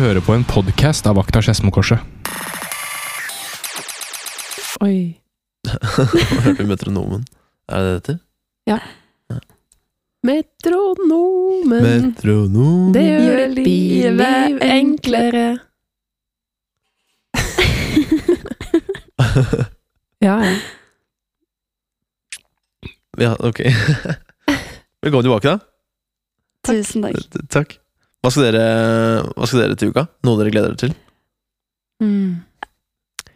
hører på en podkast av Akta Skedsmokorset. Oi. Hørte du metronomen? Er det det heter? Metronomen. Metronomen. Det gjør Gjør livet enklere. Ja, ja. Ja, ok. Velkommen tilbake, da. Tusen takk. Takk. Hva skal, dere, hva skal dere til uka? Noe dere gleder dere til? Mm.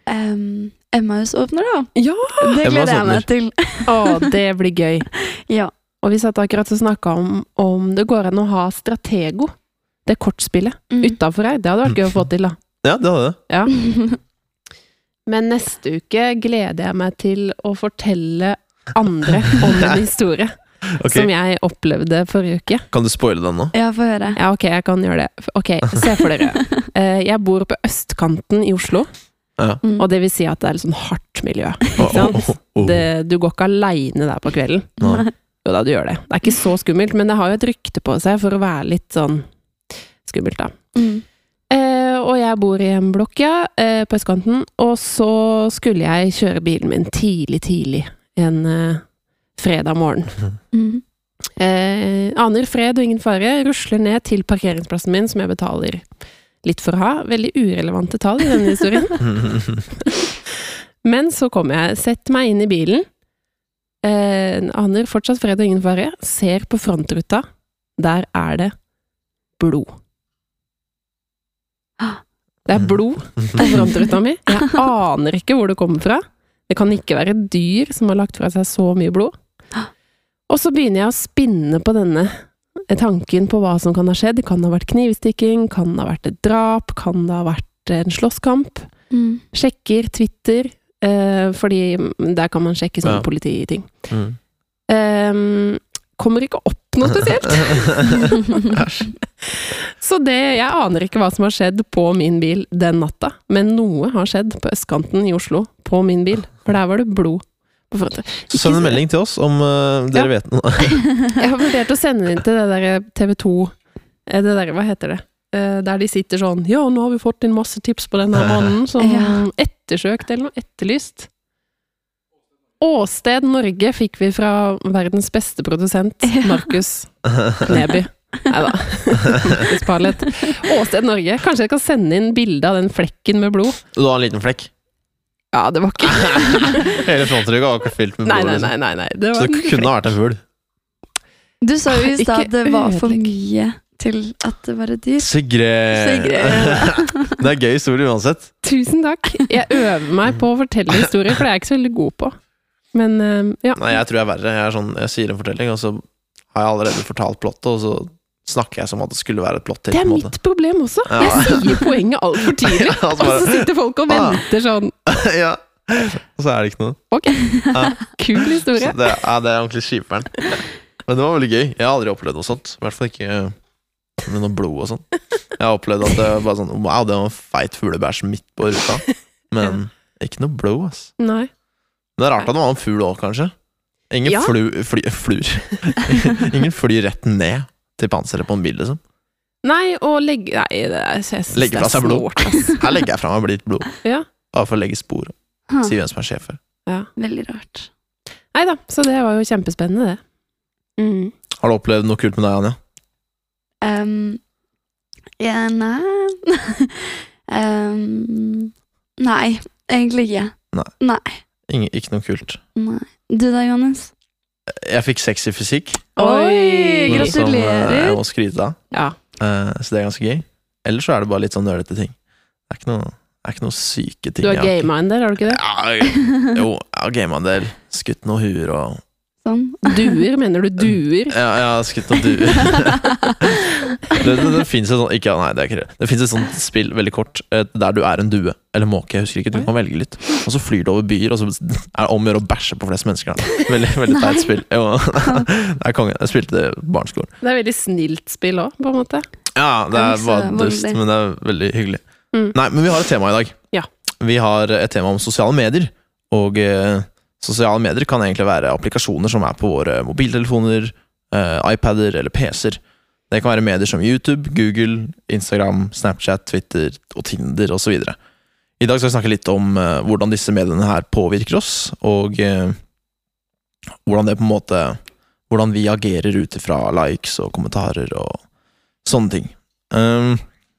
Um, Emmaus åpner, da. Ja! Det gleder jeg meg til. Å, det blir gøy. Ja. Og vi satt akkurat og snakka om om det går an å ha Stratego, det kortspillet, Mm. utafor her. Det hadde vært gøy å få til, da. Ja, det hadde det. Ja. Men neste uke gleder jeg meg til å fortelle andre om en historie Ok, som jeg opplevde forrige uke. Kan du spoile den nå? Ja, få høre. Ja, ok, jeg kan gjøre det. Ok, se for dere. Eh, Jeg bor på østkanten i Oslo, Ja. Mm. og det vil si at det er litt sånn hardt miljø. Det, du går ikke aleine der på kvelden. Nei. Jo da, du gjør det. Det er ikke så skummelt, men det har jo et rykte på seg for å være litt sånn skummelt, da. Mm. Eh, og jeg bor i en blokk, ja, eh, på østkanten. Og så skulle jeg kjøre bilen min tidlig, tidlig en eh, fredag morgen. Mm. Eh, aner fred og ingen fare, rusler ned til parkeringsplassen min, som jeg betaler litt for å ha. Veldig urelevante tall i denne historien. Men så kommer jeg, setter meg inn i bilen. Eh, aner fortsatt fred og ingen fare. Ser på frontruta. Der er det blod. Det er blod på frontruta mi. Jeg aner ikke hvor det kommer fra. Det kan ikke være dyr som har lagt fra seg så mye blod. Og så begynner jeg å spinne på denne tanken på hva som kan ha skjedd. Kan det ha vært knivstikking? Kan det ha vært et drap? Kan det ha vært en slåsskamp? Mm. Sjekker Twitter, eh, fordi der kan man sjekke sånne Ja. polititing. Mm. Ehm, kommer ikke opp noe spesielt. Så det, jeg aner ikke hva som har skjedd på min bil den natta, men noe har skjedd på østkanten i Oslo på min bil, for der var det blod. Så send en melding til oss om uh, dere vet noe. Jeg har vurdert å sende den inn til det der TV 2 eh, Det der, hva heter det? Uh, Der de sitter sånn Ja, nå har vi fått inn masse tips på denne mannen som Ja. ettersøkt eller noe. Etterlyst. Åsted Norge fikk vi fra verdens beste produsent, Ja. Markus Neby. Nei da. Sparlet. Åsted Norge. Kanskje jeg kan sende inn bilde av den flekken med blod? Du har en liten flekk. Ja, det var ikke Hele frontrygga var ikke fylt med Nei, blod. nei, liksom. nei. nei, nei. Det Så det kunne ha vært en fugl. Du sa jo i stad at det var for mye til at det var et dyr. Sigrid. Sigrid. det er gøy historie uansett. Tusen takk. Jeg øver meg på å fortelle historier, for det er jeg ikke så veldig god på. Men eh, ja. Nei, jeg tror jeg er verre. Jeg, er sånn, jeg sier en fortelling, og så har jeg allerede fortalt plottet, og så snakker jeg som at det skulle være et plott til. Det er mitt problem også. Ja. Jeg sier poenget altfor tidlig, Ja, og så sitter folk og Ah. venter sånn. ja. Og så er det ikke noe. Ok, kul historie. det, ja, det er ordentlig skiperen. Men det var veldig gøy. Jeg har aldri opplevd noe sånt. I hvert fall ikke med noe blod og sånn. Jeg har opplevd at det var bare sånn Wow, det var en feit fuglebæsj midt på ruta. Men ikke noe blod, ass. Nei. Men det er rart at det var en fugl òg, kanskje. Ingen Ja. flu, fly, fluer. Ingen flyr rett ned til panseret på en bil, liksom. Nei, og legge Nei, det er, jeg synes Legge det er seg blod. snålt, ass. Her legger jeg fra meg blitt blod. Ja. Bare for å legge spor. Ha, Si hvem som er sjef her. Ja. veldig rart. Nei da, så det var jo kjempespennende, det. Mm. Har du opplevd noe kult med deg, Anja? Um, ja, nei um, Nei, egentlig ikke. Nei. Nei. Ingen, ikke noe kult. nei. Du da, Johannes? Jeg fikk sexy fysikk. Oi, gratulerer. som, eh. Jeg må skryte av. Ja. Eh, så det er ganske gøy. Ellers så er det bare litt sånn nølete ting. Det er ikke noe, det er ikke noen syke ting. Du har gama en del, har du ikke det? Ja, jo, jeg har gama en del. Skutt noen huer og Sånn. Duer, mener du duer? Ja, jeg har skutt noen duer. det det, det fins et sånt Ikke, nei, det er ikke det. Det fins et sånt spill, veldig kort, eh, der du er en due. Eller måke, jeg husker ikke. Du kan velge litt. Og så flyr du over byer, og så er det om å gjøre å bæsje på flest mennesker. Veldig, veldig teit spill. Jo, det er konge. Jeg spilte det på barneskolen. Det er veldig snilt spill òg, på en måte. Ja, det er bare dust, men det er veldig hyggelig. Mm. Nei, men vi har et tema i dag. Ja. Vi har et tema om sosiale medier. Og eh, sosiale medier kan egentlig være applikasjoner som er på våre mobiltelefoner, eh, iPader eller PC-er. Det kan være medier som YouTube, Google, Instagram, Snapchat, Twitter og Tinder osv. I dag skal vi snakke litt om eh, hvordan disse mediene her påvirker oss, og eh, hvordan det på en måte Hvordan vi agerer ut ifra likes og kommentarer og sånne ting. Um,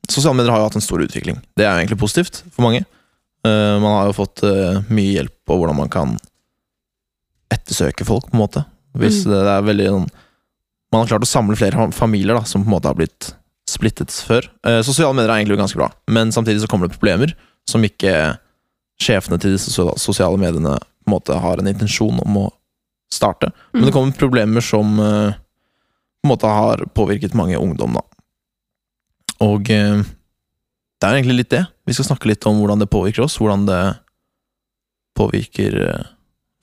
sosiale medier har jo hatt en stor utvikling. Det er jo egentlig positivt for mange. Man har jo fått mye hjelp på hvordan man kan ettersøke folk, på en måte. Hvis Mm. det er veldig sånn Man har klart å samle flere familier da, som på en måte har blitt splittet før. Eh, sosiale medier er egentlig ganske bra, men samtidig så kommer det problemer som ikke sjefene til disse sosiale mediene på en måte har en intensjon om å starte. Men det kommer problemer som eh, på en måte har påvirket mange ungdom, da. Og eh, det er egentlig litt det. Vi skal snakke litt om hvordan det påvirker oss, hvordan det påvirker eh,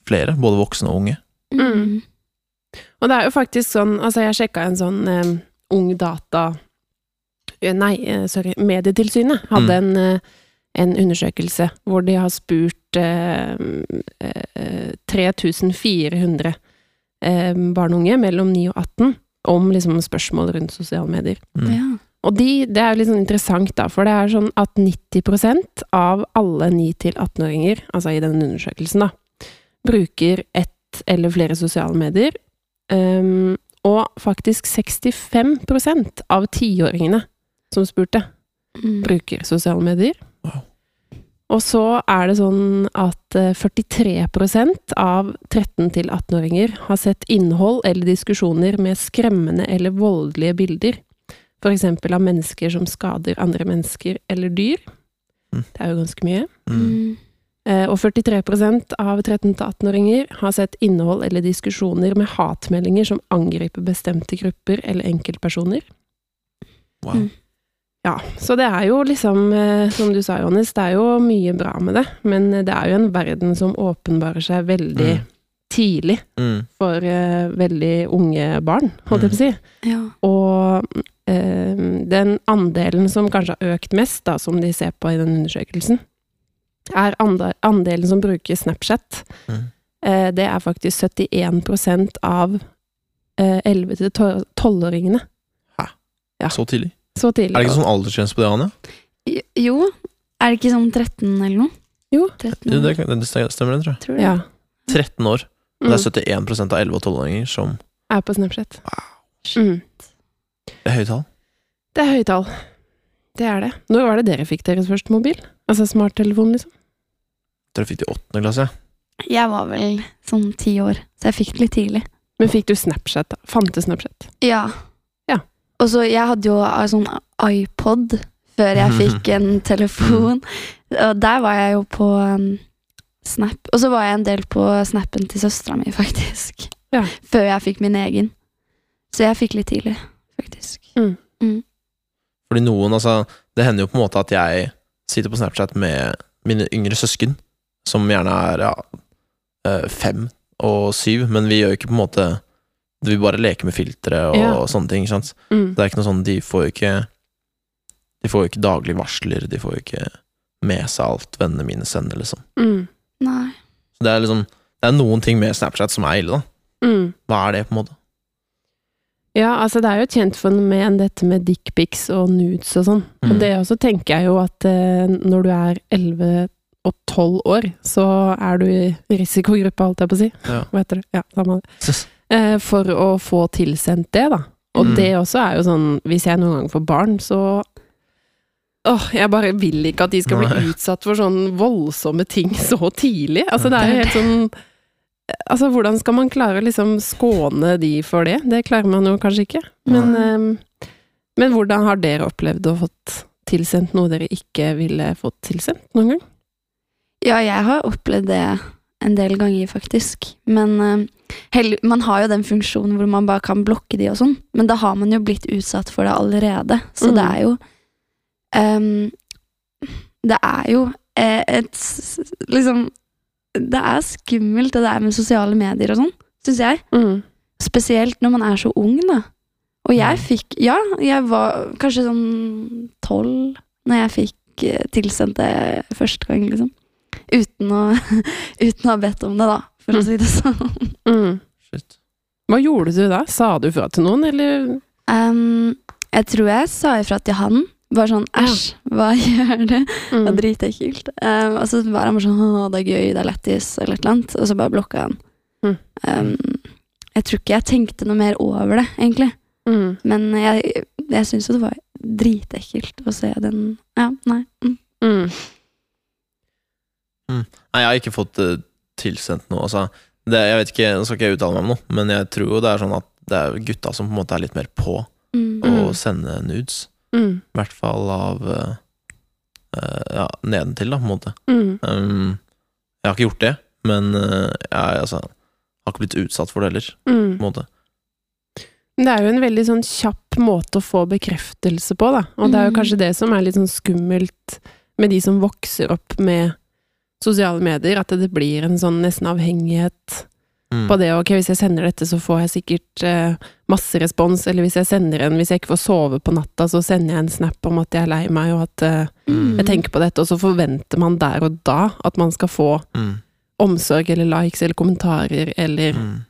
flere, både voksne og unge. Mm. Og det er jo faktisk sånn, altså jeg sjekka en sånn eh, ung data eh, Nei, eh, sorry, Medietilsynet hadde en, eh, en undersøkelse hvor de har spurt eh, eh, 3400 eh, barn og unge mellom 9 og 18 om liksom spørsmål rundt sosiale medier. Mm. Ja. Og de, det er jo litt sånn interessant, da, for det er sånn at 90% av alle 9-18-åringer, altså i den undersøkelsen, da, bruker ett eller flere sosiale medier. Um, og faktisk 65% av tiåringene som spurte, Mm. bruker sosiale medier. Wow. Og så er det sånn at eh, 43% av 13-18-åringer har sett innhold eller diskusjoner med skremmende eller voldelige bilder. For eksempel av mennesker som skader andre mennesker eller dyr. Mm. Det er jo ganske mye. Mm. Mm. Eh, Og 43% av 13-18-åringer har sett innhold eller diskusjoner med hatmeldinger som angriper bestemte grupper eller enkeltpersoner. Wow. Mm. Ja, så det er jo liksom, eh, som du sa, Johannes, det er jo mye bra med det, men det er jo en verden som åpenbarer seg veldig Mm. tidlig Mm. for uh, veldig unge barn, holdt jeg på å si. Ja. Og uh, den andelen som kanskje har økt mest, da, som de ser på i den undersøkelsen, er andelen som bruker Snapchat. Mm. Eh, det er faktisk 71 av eh, 11-12-åringene. Ja. Så tidlig. Så tidlig. Er det ikke sånn aldersgrense på det, Anja? Jo, er det ikke sånn 13 eller noe? Jo. 13 Jo, år, det, det stemmer, det, tror jeg. tror? Ja. 13 år. Mm. det er 71% av 11- og 12-åringer som Er på Snapchat. Wow. Mm. Det er høye tall. Det er høye tall. Det er det. Når var det dere fikk deres første mobil? Altså smarttelefon, liksom? Dere fikk det i åttende klasse. Jeg var vel sånn ti år, så jeg fikk det litt tidlig. Men fikk du Snapchat, da? Fantes Snapchat? Ja. Ja. Og så, jeg hadde jo sånn iPod før jeg fikk en telefon. Og der var jeg jo på um, Snap. Og så var jeg en del på Snappen til søstera mi, faktisk. Ja. Før jeg fikk min egen. Så jeg fikk litt tidlig, faktisk. Fordi noen, altså Det hender jo på en måte at jeg sitter på Snapchat med mine yngre søsken, som gjerne er ja, eh, fem og syv, men vi gjør jo ikke på en måte Vi bare leker med filtre og Ja. sånne ting. ikke sant? Mm. Det er ikke noe sånn, De får jo ikke De får jo ikke daglige varsler, de får jo ikke med seg alt vennene mine sender, liksom. Mm. Nei. Så det er liksom Det er noen ting med Snapchat som er ille, da. Mm. Hva er det, på en måte? Ja, altså det er jo et kjent fenomen dette med dickpics og nudes og sånn. Mm. Og det også tenker jeg jo at eh, når du er 11 og 12 år, så er du i risikogruppa, holdt jeg på å si. Ja. Hva heter det? Ja, samme det. Eh, for å få tilsendt det, da. Og Mm. det også er jo sånn, hvis jeg noen gang får barn, så Åh, jeg bare vil ikke at de skal bli Nei. utsatt for sånne voldsomme ting så tidlig. Altså, det er jo helt sånn Altså, hvordan skal man klare å liksom skåne de for det? Det klarer man jo kanskje ikke. Men, eh, men hvordan har dere opplevd å fått tilsendt noe dere ikke ville fått tilsendt noen gang? Ja, jeg har opplevd det en del ganger, faktisk. Men uh, man har jo den funksjonen hvor man bare kan blokke de og sånn. Men da har man jo blitt utsatt for det allerede. Så Mm. det er jo um, Det er jo eh, et Liksom Det er skummelt, det der med sosiale medier og sånn, syns jeg. Mm. Spesielt når man er så ung, da. Og jeg fikk Ja, jeg var kanskje sånn tolv når jeg fikk eh, tilsendt det første gang, liksom. Uten å, uten å ha bedt om det, da, for å si det sånn. Mm. Shit. Hva gjorde du da? Sa du fra til noen, eller Um, jeg tror jeg sa ifra til han. Bare sånn æsj, hva gjør du? Det var Mm. dritekkelt. Um, og så var han bare sånn å, det er gøy, det er lættis, eller et eller annet. Og så bare blokka han. Mm. Um, jeg tror ikke jeg tenkte noe mer over det, egentlig. Mm. Men jeg, jeg syns jo det var dritekkelt å se den Ja, nei. Mm. Mm. Nei, jeg har ikke fått det tilsendt noe. Altså, det, jeg vet ikke, Nå skal ikke jeg uttale meg om noe, men jeg tror jo det er sånn at det er gutta som på en måte er litt mer på Mm. å Mm. sende nudes. Mm. I hvert fall av uh, uh, ja, nedentil, da, på en måte. Mm. Um, jeg har ikke gjort det, men jeg altså, har ikke blitt utsatt for det heller, Mm. på en måte. Det er jo en veldig sånn kjapp måte å få bekreftelse på, da. Og det er jo Mm. kanskje det som er litt sånn skummelt med de som vokser opp med sosiale medier, at det blir en sånn nesten avhengighet Mm. på det. Ok, hvis jeg sender dette, så får jeg sikkert eh, masse respons, eller hvis jeg sender en Hvis jeg ikke får sove på natta, så sender jeg en snap om at jeg er lei meg, og at eh, Mm. jeg tenker på dette, og så forventer man der og da at man skal få Mm. omsorg eller likes eller kommentarer eller Mm.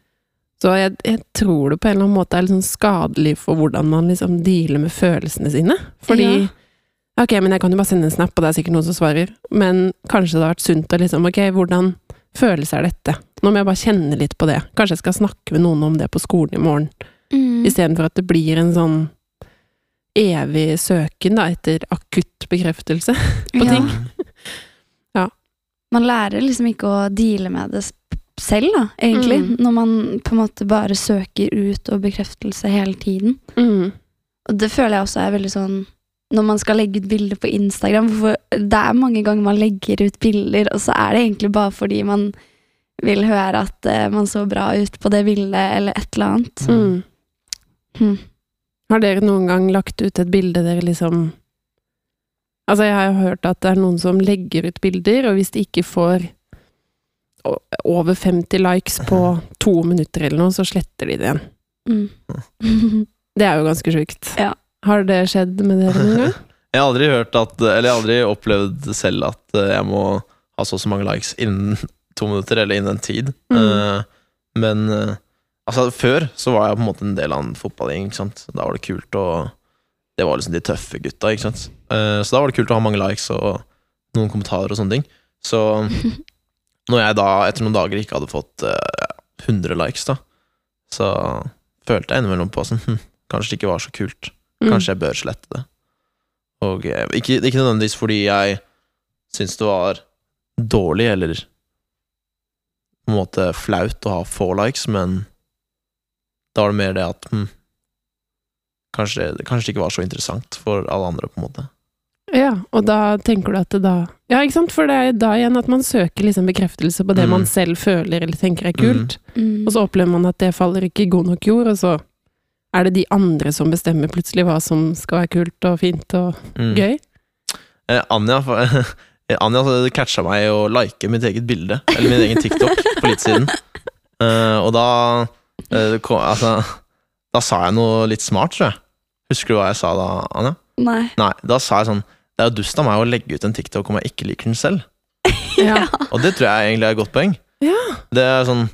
Så jeg, jeg tror det på en eller annen måte er litt sånn skadelig for hvordan man liksom dealer med følelsene sine. Fordi Ok, men jeg kan jo bare sende en snap, og det er sikkert noen som svarer. Men kanskje det har vært sunt å liksom Ok, hvordan føles er dette? Nå må jeg bare kjenne litt på det. Kanskje jeg skal snakke med noen om det på skolen i morgen, Mm. istedenfor at det blir en sånn evig søken da, etter akutt bekreftelse på Ja. ting. Man lærer liksom ikke å deale med det selv, da, egentlig. Mm. Når man på en måte bare søker ut og bekreftelse hele tiden. Mm. Og det føler jeg også er veldig sånn når man skal legge ut bilder på Instagram. For det er mange ganger man legger ut bilder, og så er det egentlig bare fordi man vil høre at uh, man så bra ut på det bildet, eller et eller annet. Mm. Hm. Har dere noen gang lagt ut et bilde dere liksom Altså, jeg har jo hørt at det er noen som legger ut bilder, og hvis de ikke får over 50 likes på to minutter eller noe, så sletter de det igjen. Mm. Det er jo ganske sjukt. Ja. Har det skjedd med dere noen gang? Jeg har aldri hørt at Eller jeg har aldri opplevd selv at eh, jeg må ha så og så mange likes innen to minutter, eller innen en tid. Mm. Eh, men eh, altså, før så var jeg på en måte en del av en fotballgjeng. ikke sant? Da var det kult å Det var liksom de tøffe gutta, ikke sant. Så da var det kult å ha mange likes og noen kommentarer og sånne ting. Så når jeg da etter noen dager ikke hadde fått eh, 100 likes, da, så følte jeg innimellom på sånn hm, Kanskje det ikke var så kult. Mm. Kanskje jeg bør slette det. Og eh, ikke, ikke nødvendigvis fordi jeg syns det var dårlig eller på en måte flaut å ha få likes, men da var det mer det at hm, kanskje, kanskje det ikke var så interessant for alle andre, på en måte. Ja, og da tenker du at det da Ja, ikke sant? For det er da igjen at man søker liksom bekreftelse på det Mm. man selv føler eller tenker er kult. Mm. Og så opplever man at det faller ikke i god nok jord, og så er det de andre som bestemmer plutselig hva som skal være kult og fint og Mm. gøy. Eh, Anja, Anja hadde catcha meg å like mitt eget bilde, eller min egen TikTok, på litt siden. Eh, og da eh, kom, altså, Da sa jeg noe litt smart, tror jeg. Husker du hva jeg sa da, Anja? Nei. Nei, da sa jeg sånn Det er jo dust av meg å legge ut en TikTok om jeg ikke liker den selv. Ja. Og det tror jeg egentlig er et godt poeng. Ja. Det er sånn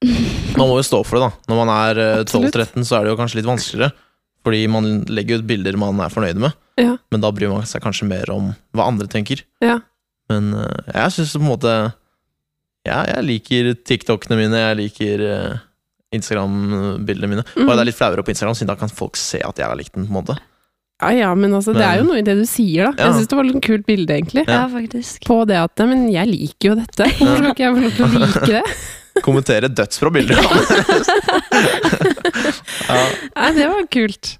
Man må jo stå for det, da. Når man er eh, 12-13, så er det jo kanskje litt vanskeligere. Fordi man legger ut bilder man er fornøyd med, Ja. men da bryr man seg kanskje mer om hva andre tenker. Ja. Men eh, jeg syns på en måte Ja, jeg liker TikTokene mine, jeg liker eh, Instagram-bildene mine. Mm. Bare det er litt flauere på Instagram, siden da kan folk se at jeg har likt den. på en måte ja, ja, men altså, det er jo noe i det du sier, da. Ja. Jeg syns det var et kult bilde, egentlig. Ja, faktisk. På det at Men jeg liker jo dette. Hvorfor skal ikke jeg få lov til å like det? Kommentere dødsbra bilder. ja. Nei, det var kult.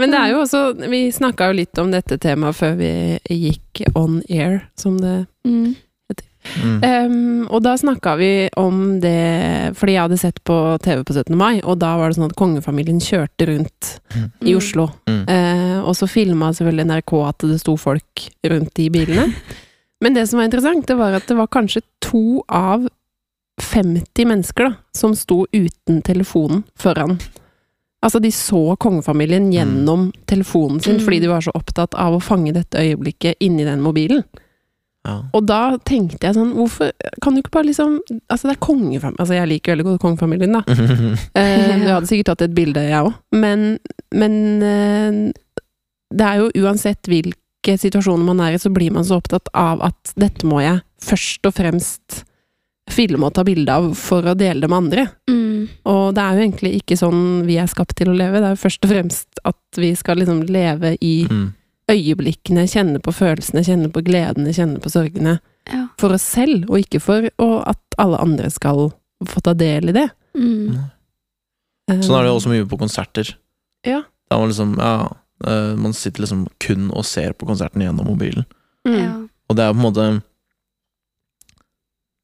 Men det er jo også Vi snakka jo litt om dette temaet før vi gikk on air, som det Mm. Mm. Um, og da snakka vi om det fordi jeg hadde sett på TV på 17. mai, og da var det sånn at kongefamilien kjørte rundt i Mm. Oslo. Mm. Uh, og så filma selvfølgelig NRK at det sto folk rundt i bilene. Men det som var interessant, det var at det var kanskje to av 50 mennesker da, som sto uten telefonen foran. Altså, de så kongefamilien gjennom telefonen sin Mm. fordi de var så opptatt av å fange dette øyeblikket inni den mobilen. Ja. Og da tenkte jeg sånn Hvorfor kan du ikke bare liksom Altså, det er kongefamilien Altså, jeg liker veldig godt kongefamilien, da. Eh, jeg hadde sikkert tatt et bilde, jeg òg. Men, men eh, det er jo uansett hvilke situasjoner man er i, så blir man så opptatt av at dette må jeg først og fremst filme og ta bilde av for å dele det med andre. Mm. Og det er jo egentlig ikke sånn vi er skapt til å leve. Det er jo først og fremst at vi skal liksom leve i Mm. Øyeblikkene, kjenne på følelsene, kjenne på gledene, kjenne på sorgene. Ja. For oss selv, og ikke for og at alle andre skal få ta del i det. Mm. Sånn er det også mye på konserter. Ja. Da man liksom, ja eh, Man sitter liksom kun og ser på konserten gjennom mobilen. Mm. Ja. Og det er på en måte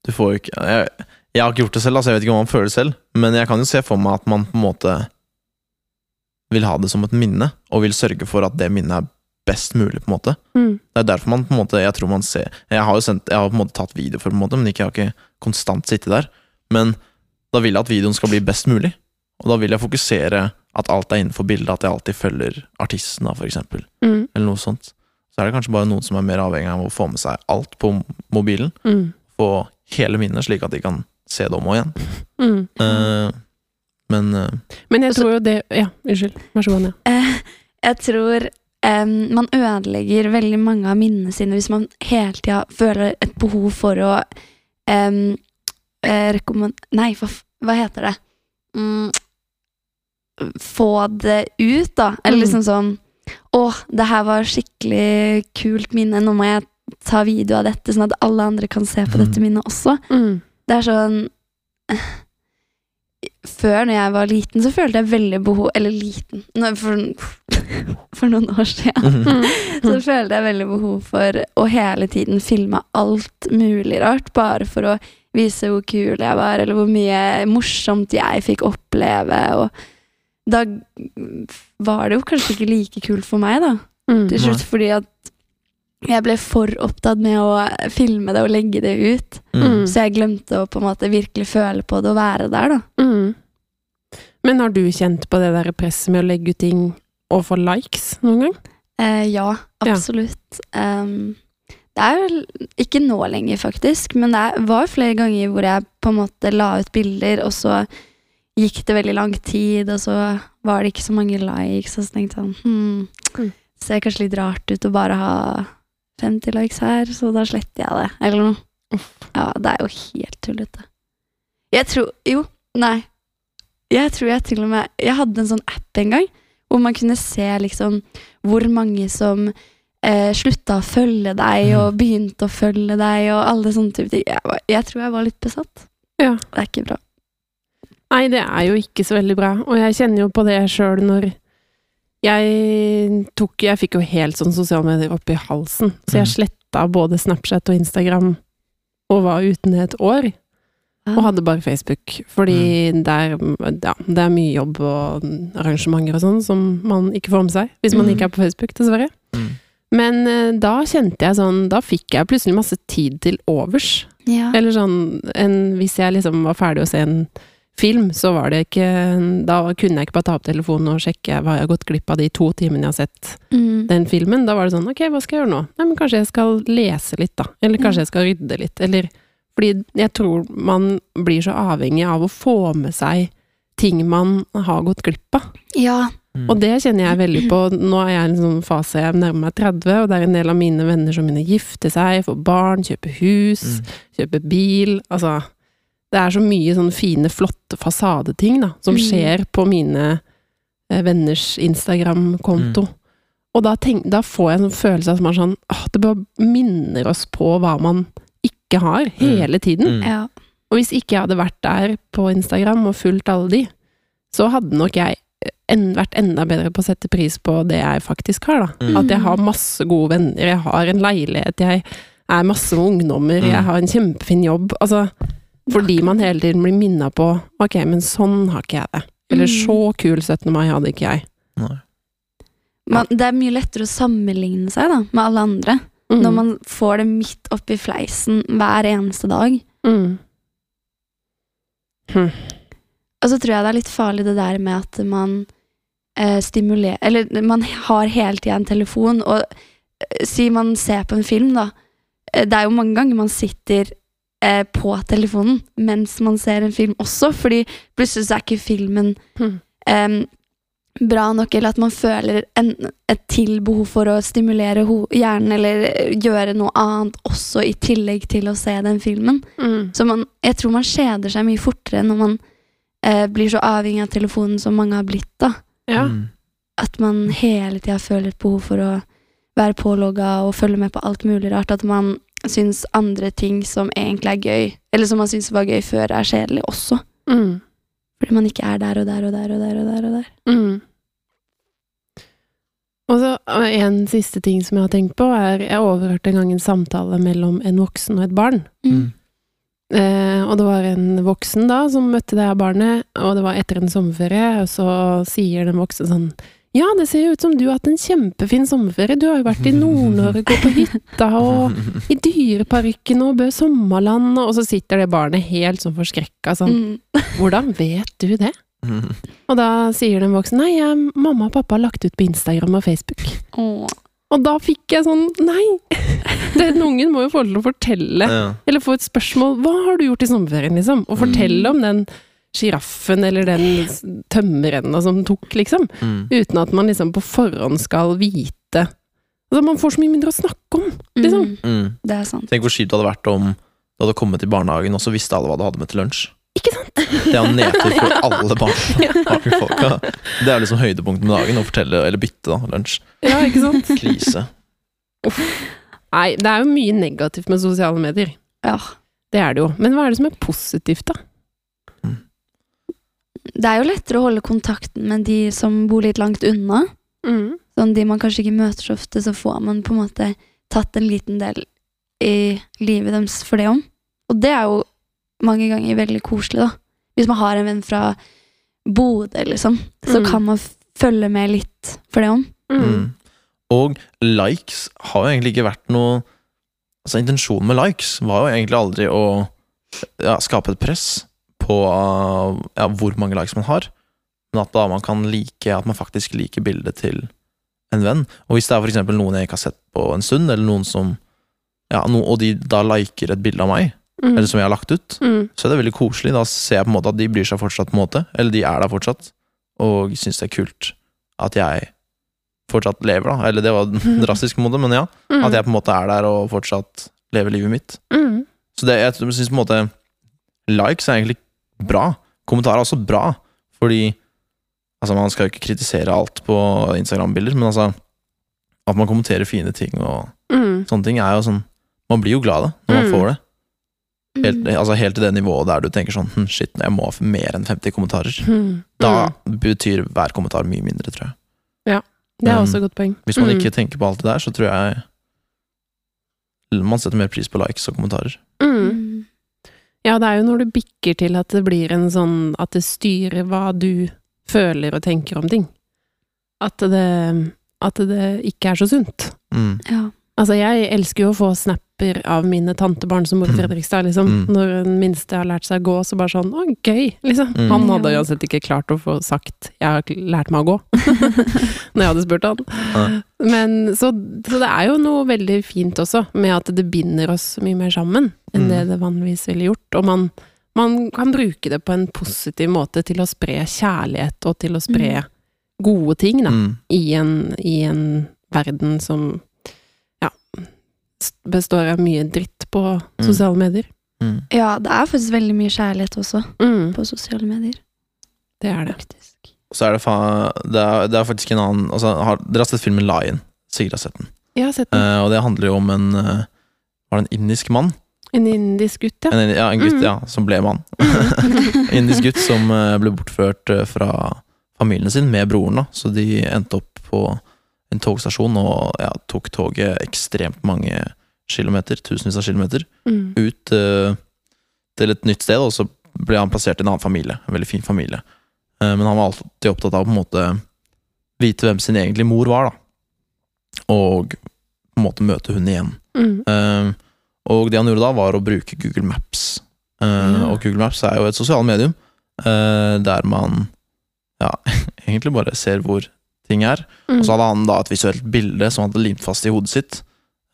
Du får jo ikke jeg, jeg har ikke gjort det selv, altså jeg vet ikke hva man føler selv, men jeg kan jo se for meg at man på en måte vil ha det som et minne, og vil sørge for at det minnet er best mulig, på en måte. Mm. Det er derfor man på en måte Jeg tror man ser Jeg har jo sendt, jeg har på en måte tatt video for det, på en måte, men ikke, jeg har ikke konstant sittet der. Men da vil jeg at videoen skal bli best mulig, og da vil jeg fokusere at alt er innenfor bildet, at jeg alltid følger artisten, da, for eksempel, Mm. eller noe sånt. Så er det kanskje bare noen som er mer avhengig av å få med seg alt på mobilen, Mm. få hele minnet, slik at de kan se det om og igjen. Mm. Uh, men uh, Men jeg tror jo det Ja, unnskyld. Vær så god, Anja. Eh, jeg tror em, man ødelegger veldig mange av minnene sine hvis man hele tida føler et behov for å um, rekommend... Nei, hva, hva heter det? Mm, få det ut, da. Eller Mm. liksom sånn Å, det her var skikkelig kult minne, nå må jeg ta video av dette, sånn at alle andre kan se på Mhm. dette minnet også. Mm. Det er sånn Før, når jeg var liten, så følte jeg veldig behov Eller liten Nei, for, for noen år siden. Mm. Så følte jeg veldig behov for å hele tiden filme alt mulig rart. Bare for å vise hvor kul jeg var, eller hvor mye morsomt jeg fikk oppleve. Og da var det jo kanskje ikke like kult for meg, da. Mm. Til slutt fordi at jeg ble for opptatt med å filme det og legge det ut. Mm. Så jeg glemte å på en måte virkelig føle på det og være der, da. Mm. Men har du kjent på det der presset med å legge ut ting og få likes noen gang? Eh, ja, Ja. absolutt. Det er vel ikke nå lenger, faktisk, men det var flere ganger hvor jeg på en måte la ut bilder, og så gikk det veldig lang tid, og så var det ikke så mange likes, og så tenkte jeg sånn hmm, Mm. Ser kanskje litt rart ut å bare ha 50 likes her, så da sletter jeg det, eller noe. Ja, det er jo helt tullete. Jeg tror Jo, nei. Jeg tror jeg til og med Jeg hadde en sånn app en gang hvor man kunne se liksom hvor mange som eh, slutta å følge deg, og begynte å følge deg, og alle sånne type ting. Jeg, var, jeg tror jeg var litt besatt. Ja. Det er ikke bra. Nei, det er jo ikke så veldig bra, og jeg kjenner jo på det sjøl når jeg tok Jeg fikk jo helt sånn sosiale medier opp i halsen, så jeg Mm. sletta både Snapchat og Instagram og var uten det et år. Og hadde bare Facebook, fordi der, ja, det er mye jobb og arrangementer og sånn som man ikke får med seg, hvis man Mm. ikke er på Facebook, dessverre. Mm. Men eh, da kjente jeg sånn Da fikk jeg plutselig masse tid til overs. ja. Eller sånn en, Hvis jeg liksom var ferdig å se en film, så var det ikke Da kunne jeg ikke bare ta opp telefonen og sjekke hva jeg har gått glipp av de to timene jeg har sett Mm. den filmen. Da var det sånn Ok, hva skal jeg gjøre nå? Nei, men kanskje jeg skal lese litt, da. Eller kanskje mm. jeg skal rydde litt. Eller Fordi jeg tror man blir så avhengig av å få med seg ting man har gått glipp av. ja. Mm. Og det kjenner jeg veldig på. Nå er jeg i en sånn fase jeg nærmer meg 30, og det er en del av mine venner som begynner å gifte seg, få barn, kjøpe hus, Mm. kjøpe bil. Altså, det er så mye sånne fine, flotte fasadeting da, som Mm. skjer på mine eh, venners Instagram-konto. Mm. Og da, tenk, da får jeg en sånn følelse av at man sånn, åh, det bare minner oss på hva man ikke har, hele tiden. Mm. ja. Og hvis ikke jeg hadde vært der på Instagram og fulgt alle de, så hadde nok jeg en, vært enda bedre på å sette pris på det jeg faktisk har, da. Mm. At jeg har masse gode venner, jeg har en leilighet, jeg er masse med ungdommer, Mm. jeg har en kjempefin jobb. Altså, fordi man hele tiden blir minna på ok, men sånn har ikke jeg det. Eller Mm. så kul 17. mai hadde ikke jeg. Nei. Man, det er mye lettere å sammenligne seg da, med alle andre. Mm. Når man får det midt oppi fleisen hver eneste dag. mm. Hm. Og så tror jeg det er litt farlig det der med at man eh, stimulerer Eller man har hele tida en telefon, og eh, si man ser på en film, da. eh, Det er jo mange ganger man sitter eh, på telefonen mens man ser en film også, fordi plutselig så er ikke filmen Mhm. eh, bra nok, eller at man føler en, et til behov for å stimulere ho hjernen, eller eh, gjøre noe annet også i tillegg til å se den filmen. Mm. Så man, jeg tror man kjeder seg mye fortere når man eh, blir så avhengig av telefonen som mange har blitt. da. Ja. Mm. At man hele tida føler et behov for å være pålogga og følge med på alt mulig rart. At man syns andre ting som egentlig er gøy, eller som man syns var gøy før, er kjedelig også. Mm. Fordi man ikke er der og der og der og der. Og der og der. Mm. Og så En siste ting som jeg har tenkt på, er Jeg overhørte en gang en samtale mellom en voksen og et barn. Mm. Eh, og det var en voksen da som møtte det her barnet, og det var etter en sommerferie, og så sier den voksne sånn Ja, det ser jo ut som du har hatt en kjempefin sommerferie. Du har jo vært i Nord-Norge og på hytta og i Dyreparken og Bø Sommerland, og så sitter det barnet helt sånn forskrekka sånn. Mm. Hvordan vet du det? Mm. Og da sier den voksne Nei, jeg, mamma og pappa har lagt ut på Instagram og Facebook. Åh. Og da fikk jeg sånn Nei! Den ungen må jo få lov til å fortelle, Ja. eller få et spørsmål. Hva har du gjort i sommerferien, liksom? Og fortelle om den sjiraffen eller den tømmerrenna som den tok, liksom. Mm. Uten at man liksom på forhånd skal vite Altså, man får så mye mindre å snakke om, liksom. Mm. Mm. Det er sant. Tenk hvor kjipt det hadde vært om du hadde kommet i barnehagen, og så visste alle hva du hadde med til lunsj. Ikke sant? Det er nedtur for alle barnehagefolka. Det er liksom høydepunktet med dagen, å fortelle, eller bytte da, lunsj. Ja, ikke sant? Krise. Nei, det er jo mye negativt med sosiale medier. Ja. Det er det jo. Men hva er det som er positivt, da? Det er jo lettere å holde kontakten med de som bor litt langt unna. Mm. Sånn de man kanskje ikke møter så ofte, så får man på en måte tatt en liten del i livet deres for det om. Og det er jo mange ganger veldig koselig, da. Hvis man har en venn fra Bodø, liksom, så Mm. kan man følge med litt for det om. Mm. Mm. Og likes har jo egentlig ikke vært noe Altså Intensjonen med likes var jo egentlig aldri å ja, skape et press på ja, hvor mange likes man har, men at da man kan like At man faktisk liker bildet til en venn. Og hvis det er for eksempel noen jeg ikke har sett på en stund, eller noen som ja, no, og de da liker et bilde av meg, Mm. eller som jeg har lagt ut, Mm. så er det veldig koselig. Da ser jeg på en måte at de bryr seg fortsatt, på en måte. Eller de er der fortsatt. Og syns det er kult at jeg fortsatt lever, da. Eller det var en drastisk måte, men ja. Mm. At jeg på en måte er der og fortsatt lever livet mitt. Mm. Så det, jeg syns på en måte likes er egentlig bra. Kommentarer er også bra, fordi Altså, man skal jo ikke kritisere alt på Instagram-bilder, men altså At man kommenterer fine ting og Mm. sånne ting, er jo sånn Man blir jo glad av det når man Mm. får det. Helt, Mm. altså helt til det nivået der du tenker sånn hm, Shit, jeg må ha mer enn 50 kommentarer. Mm. Da Mm. betyr hver kommentar mye mindre, tror jeg. Ja, Det er Um, også et godt poeng. Hvis man Mm. ikke tenker på alt det der, så tror jeg man setter mer pris på likes og kommentarer. Mm. Ja, det er jo når du bikker til at det blir en sånn At det styrer hva du føler og tenker om ting. At det, at det ikke er så sunt. Mm. Ja. Altså, jeg elsker jo å få snapper av mine tantebarn som bor i Mm. Fredrikstad, liksom. Mm. Når den minste har lært seg å gå, så bare sånn Å, gøy! Liksom. Mm. Han hadde uansett ikke klart å få sagt 'jeg har lært meg å gå', når jeg hadde spurt han. Ja. Men, så, så det er jo noe veldig fint også, med at det binder oss mye mer sammen enn Mm. det det vanligvis ville gjort. Og man, man kan bruke det på en positiv måte til å spre kjærlighet og til å spre gode ting, da. Mm. I, en, I en verden som består av mye dritt på Mm. sosiale medier. Mm. ja, det er faktisk veldig mye kjærlighet også Mm, på sosiale medier. det er det. Faktisk. Så er det, fa det, er, det er faktisk en annen altså, har, Dere har sett filmen Lion? Sigrid har sett den. Jeg har sett den. Uh, og det handler jo om en uh, Var det en indisk mann? En indisk gutt, ja. En, ja, en gutt, Mm. ja, som ble mann. indisk gutt som eh, ble bortført fra familien sin med broren, da. Så de endte opp på en togstasjon og ja, tok toget ekstremt mange kilometer, tusenvis av kilometer, Mm. ut uh, til et nytt sted, og så ble han plassert i en annen familie. En veldig fin familie. Uh, men han var alltid opptatt av å på en måte vite hvem sin egentlige mor var, da. Og på en måte møte hun igjen. Mm. Uh, og det han gjorde da, var å bruke Google Maps. Ja. Og Google Maps er jo et sosialt medium der man ja, egentlig bare ser hvor ting her. Mm. Og så hadde han da et visuelt bilde som han hadde limt fast i hodet sitt.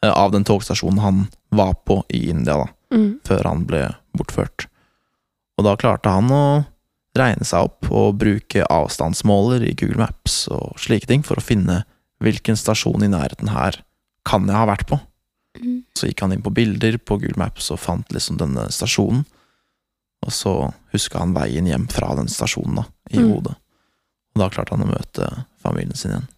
eh, av den togstasjonen han var på i India, da, Mm. før han ble bortført. Og da klarte han å regne seg opp og bruke avstandsmåler i Google Maps og slike ting for å finne hvilken stasjon i nærheten her kan jeg ha vært på. Mm. Så gikk han inn på bilder på Google Maps og fant liksom denne stasjonen. Og så huska han veien hjem fra den stasjonen da, i Mm. hodet. Og da klarte han å møte familien sin igjen.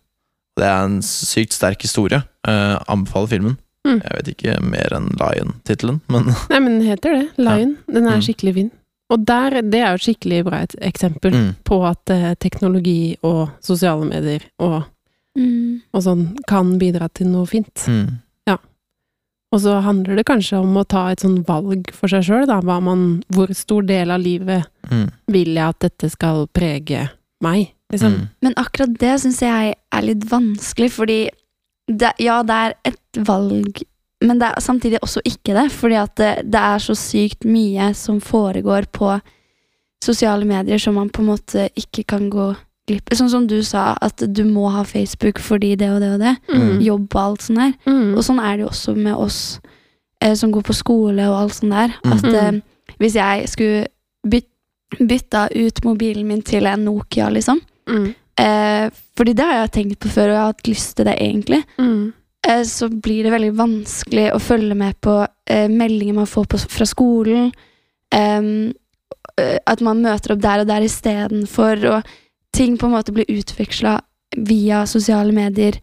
Det er en sykt sterk historie. Eh, anbefaler filmen. Mm. Jeg vet ikke mer enn Lion-tittelen, men Nei, men den heter det. Lion. Den er Mm. skikkelig fin. Og der, det er jo et skikkelig bra et eksempel mm, på at eh, teknologi og sosiale medier og, Mm. og sånn kan bidra til noe fint. mm, Og så handler det kanskje om å ta et sånn valg for seg sjøl, da. Hva man, hvor stor del av livet mm, vil jeg at dette skal prege meg? Liksom. mm, Men akkurat det syns jeg er litt vanskelig, fordi det, ja, det er et valg, men det er samtidig også ikke det. Fordi at det, det er så sykt mye som foregår på sosiale medier som man på en måte ikke kan gå glipp Sånn som du sa, at du må ha Facebook fordi det og det og det. Mm. Jobb og alt sånt der. Mm. Og sånn er det jo også med oss eh, som går på skole og alt sånt der. At eh, hvis jeg skulle byt, bytta ut mobilen min til en Nokia, liksom Mm. eh, Fordi det har jeg tenkt på før, og jeg har hatt lyst til det egentlig. Mm. Eh, så blir det veldig vanskelig å følge med på eh, meldinger man får på, fra skolen. Eh, at man møter opp der og der istedenfor. Og ting på en måte blir utveksla via sosiale medier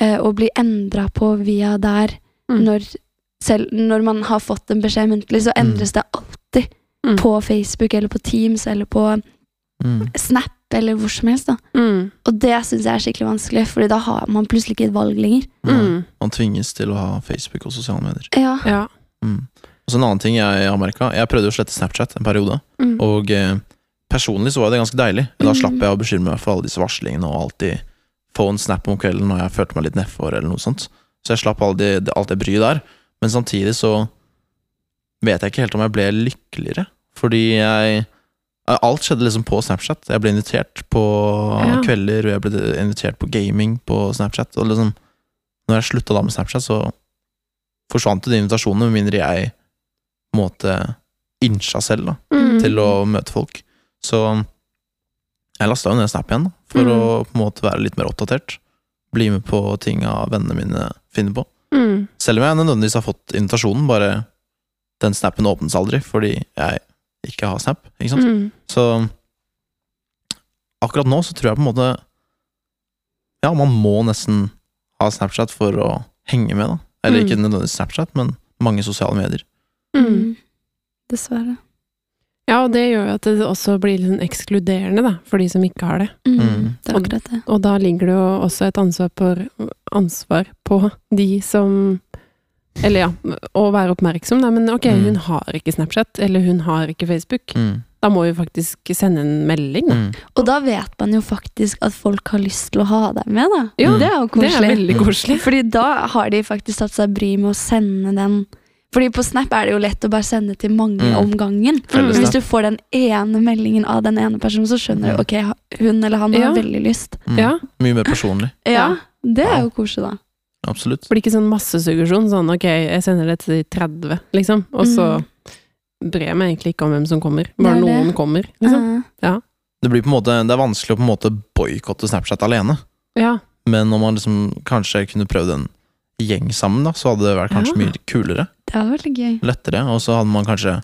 eh, og blir endra på via der. Mm. Når, selv når man har fått en beskjed muntlig, så endres det alltid Mm. på Facebook eller på Teams eller på mm, Snap eller hvor som helst. da. Mm. Og det syns jeg er skikkelig vanskelig, Fordi da har man plutselig ikke et valg lenger. Mm. Man tvinges til å ha Facebook og sosiale medier. Ja. Ja. Mm. Og så en annen ting jeg har merka. Jeg prøvde å slette Snapchat en periode. Mm. Og eh, personlig så var det ganske deilig. Da Mm. slapp jeg å bekymre meg for alle disse varslingene og alltid få en snap om kvelden når jeg følte meg litt nedfor eller noe sånt. Så jeg slapp alle de, det- alt det bryet der. Men samtidig så vet jeg ikke helt om jeg ble lykkeligere. Fordi jeg Alt skjedde liksom på Snapchat. Jeg ble invitert på Ja. kvelder, og jeg ble invitert på gaming på Snapchat. Og liksom Når jeg slutta da med Snapchat, så forsvant de invitasjonene, med mindre jeg måtte måte innsja selv, da Mm. til å møte folk. Så jeg lasta jo ned Snap igjen, da, for Mm. å på en måte være litt mer oppdatert. Bli med på ting av vennene mine finner på. Mm. Selv om jeg nødvendigvis har fått invitasjonen, bare den snappen åpnes aldri fordi jeg ikke ha Snap. Ikke sant? Mm. Så akkurat nå så tror jeg på en måte Ja, man må nesten ha Snapchat for å henge med, da. Eller Mm. ikke nødvendigvis Snapchat, men mange sosiale medier. Mm. Dessverre. Ja, og det gjør jo at det også blir litt sånn ekskluderende, da, for de som ikke har det. Mm. Mm. Det er akkurat det. Og da ligger det jo også et ansvar på, ansvar på de som Eller ja, å være oppmerksom, da. Men ok, Mm. hun har ikke Snapchat, eller hun har ikke Facebook. Mm. Da må vi faktisk sende en melding, da. Mm. Og da vet man jo faktisk at folk har lyst til å ha deg med, da. Ja, det er jo Det er koselig. veldig koselig. Fordi da har de faktisk tatt seg bry med å sende den Fordi på Snap er det jo lett å bare sende til mange Mm. om gangen. Men hvis du får den ene meldingen av den ene personen, så skjønner du Mm. ok, hun eller han har Ja. veldig lyst. Mm. Ja. Mye mer personlig. Ja, det er jo koselig, da. Absolutt. Blir ikke sånn massesuggesjon, sånn ok, jeg sender det til 30, liksom, og så bryr jeg meg egentlig ikke om hvem som kommer. Bare Mm. Det det. noen kommer, liksom. Uh, Det blir på en måte Det er vanskelig å på en måte boikotte Snapchat alene. Ja. Men om man liksom kanskje kunne prøvd en gjeng sammen, da, så hadde det vært kanskje Ja. mye kulere. det hadde vært gøy. Lettere. Og så hadde man kanskje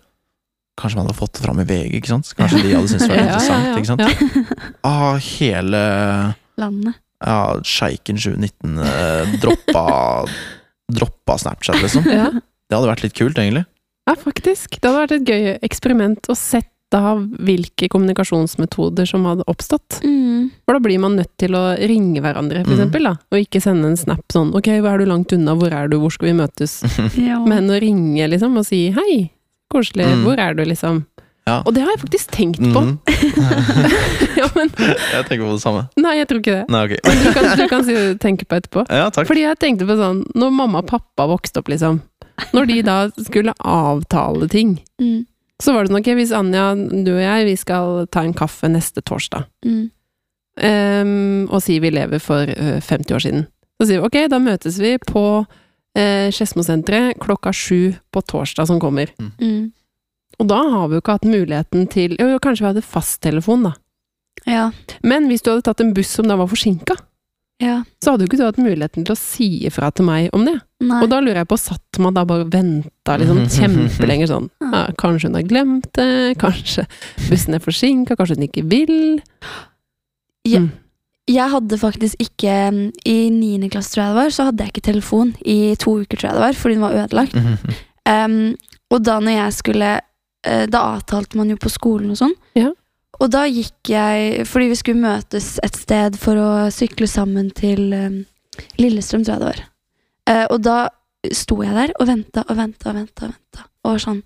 Kanskje man hadde fått det fram i VG, ikke sant? Kanskje de hadde syntes det var Ja, ja, interessant. ja. ikke sant? Ja. Ah, hele Landet. Ja, Sjeiken 2019 eh, droppa Droppa Snapchat, liksom. Ja. Det hadde vært litt kult, egentlig. ja, faktisk. Det hadde vært et gøy eksperiment å sette av hvilke kommunikasjonsmetoder som hadde oppstått. Mm. For da blir man nødt til å ringe hverandre, for Mm. eksempel, da. Og ikke sende en snap sånn 'ok, hva er du langt unna, hvor er du, hvor skal vi møtes'? Ja. Men å ringe, liksom, og si 'hei, koselig, Mm. hvor er du', liksom. Ja. Og det har jeg faktisk tenkt på. Mm. ja, men jeg tenker på det samme. Nei, jeg tror ikke det. Nei, okay. Men du kan, du kan si, tenke på etterpå. Ja, takk. Fordi jeg tenkte på sånn, når mamma og pappa vokste opp, liksom. Når de da skulle avtale ting, Mm. så var det sånn, ok, hvis Anja, du og jeg, vi skal ta en kaffe neste torsdag, Mm. um, og si vi lever for 50 år siden, så sier vi ok, da møtes vi på eh, Skedsmosenteret klokka sju på torsdag som kommer. Mm. Og da har vi jo ikke hatt muligheten til Jo, kanskje vi hadde fasttelefon, da. Ja. Men hvis du hadde tatt en buss som da var forsinka, Ja. så hadde jo ikke du hatt muligheten til å si ifra til meg om det. Nei. Og da lurer jeg på, satt man da bare og venta liksom kjempelenge sånn ja, Kanskje hun har glemt det, kanskje bussen er forsinka, kanskje hun ikke vil. Ja. Mm. Jeg hadde faktisk ikke mm, I niende klasse, tror jeg det var, så hadde jeg ikke telefon i to uker, tror jeg det var, fordi den var ødelagt. Mm -hmm. um, og da når jeg skulle Da avtalte man jo på skolen og sånn. Ja. Og da gikk jeg Fordi vi skulle møtes et sted for å sykle sammen til em, Lillestrøm, tror jeg det var. Eh, og da sto jeg der og venta og venta og venta. Og ventet, Og var sånn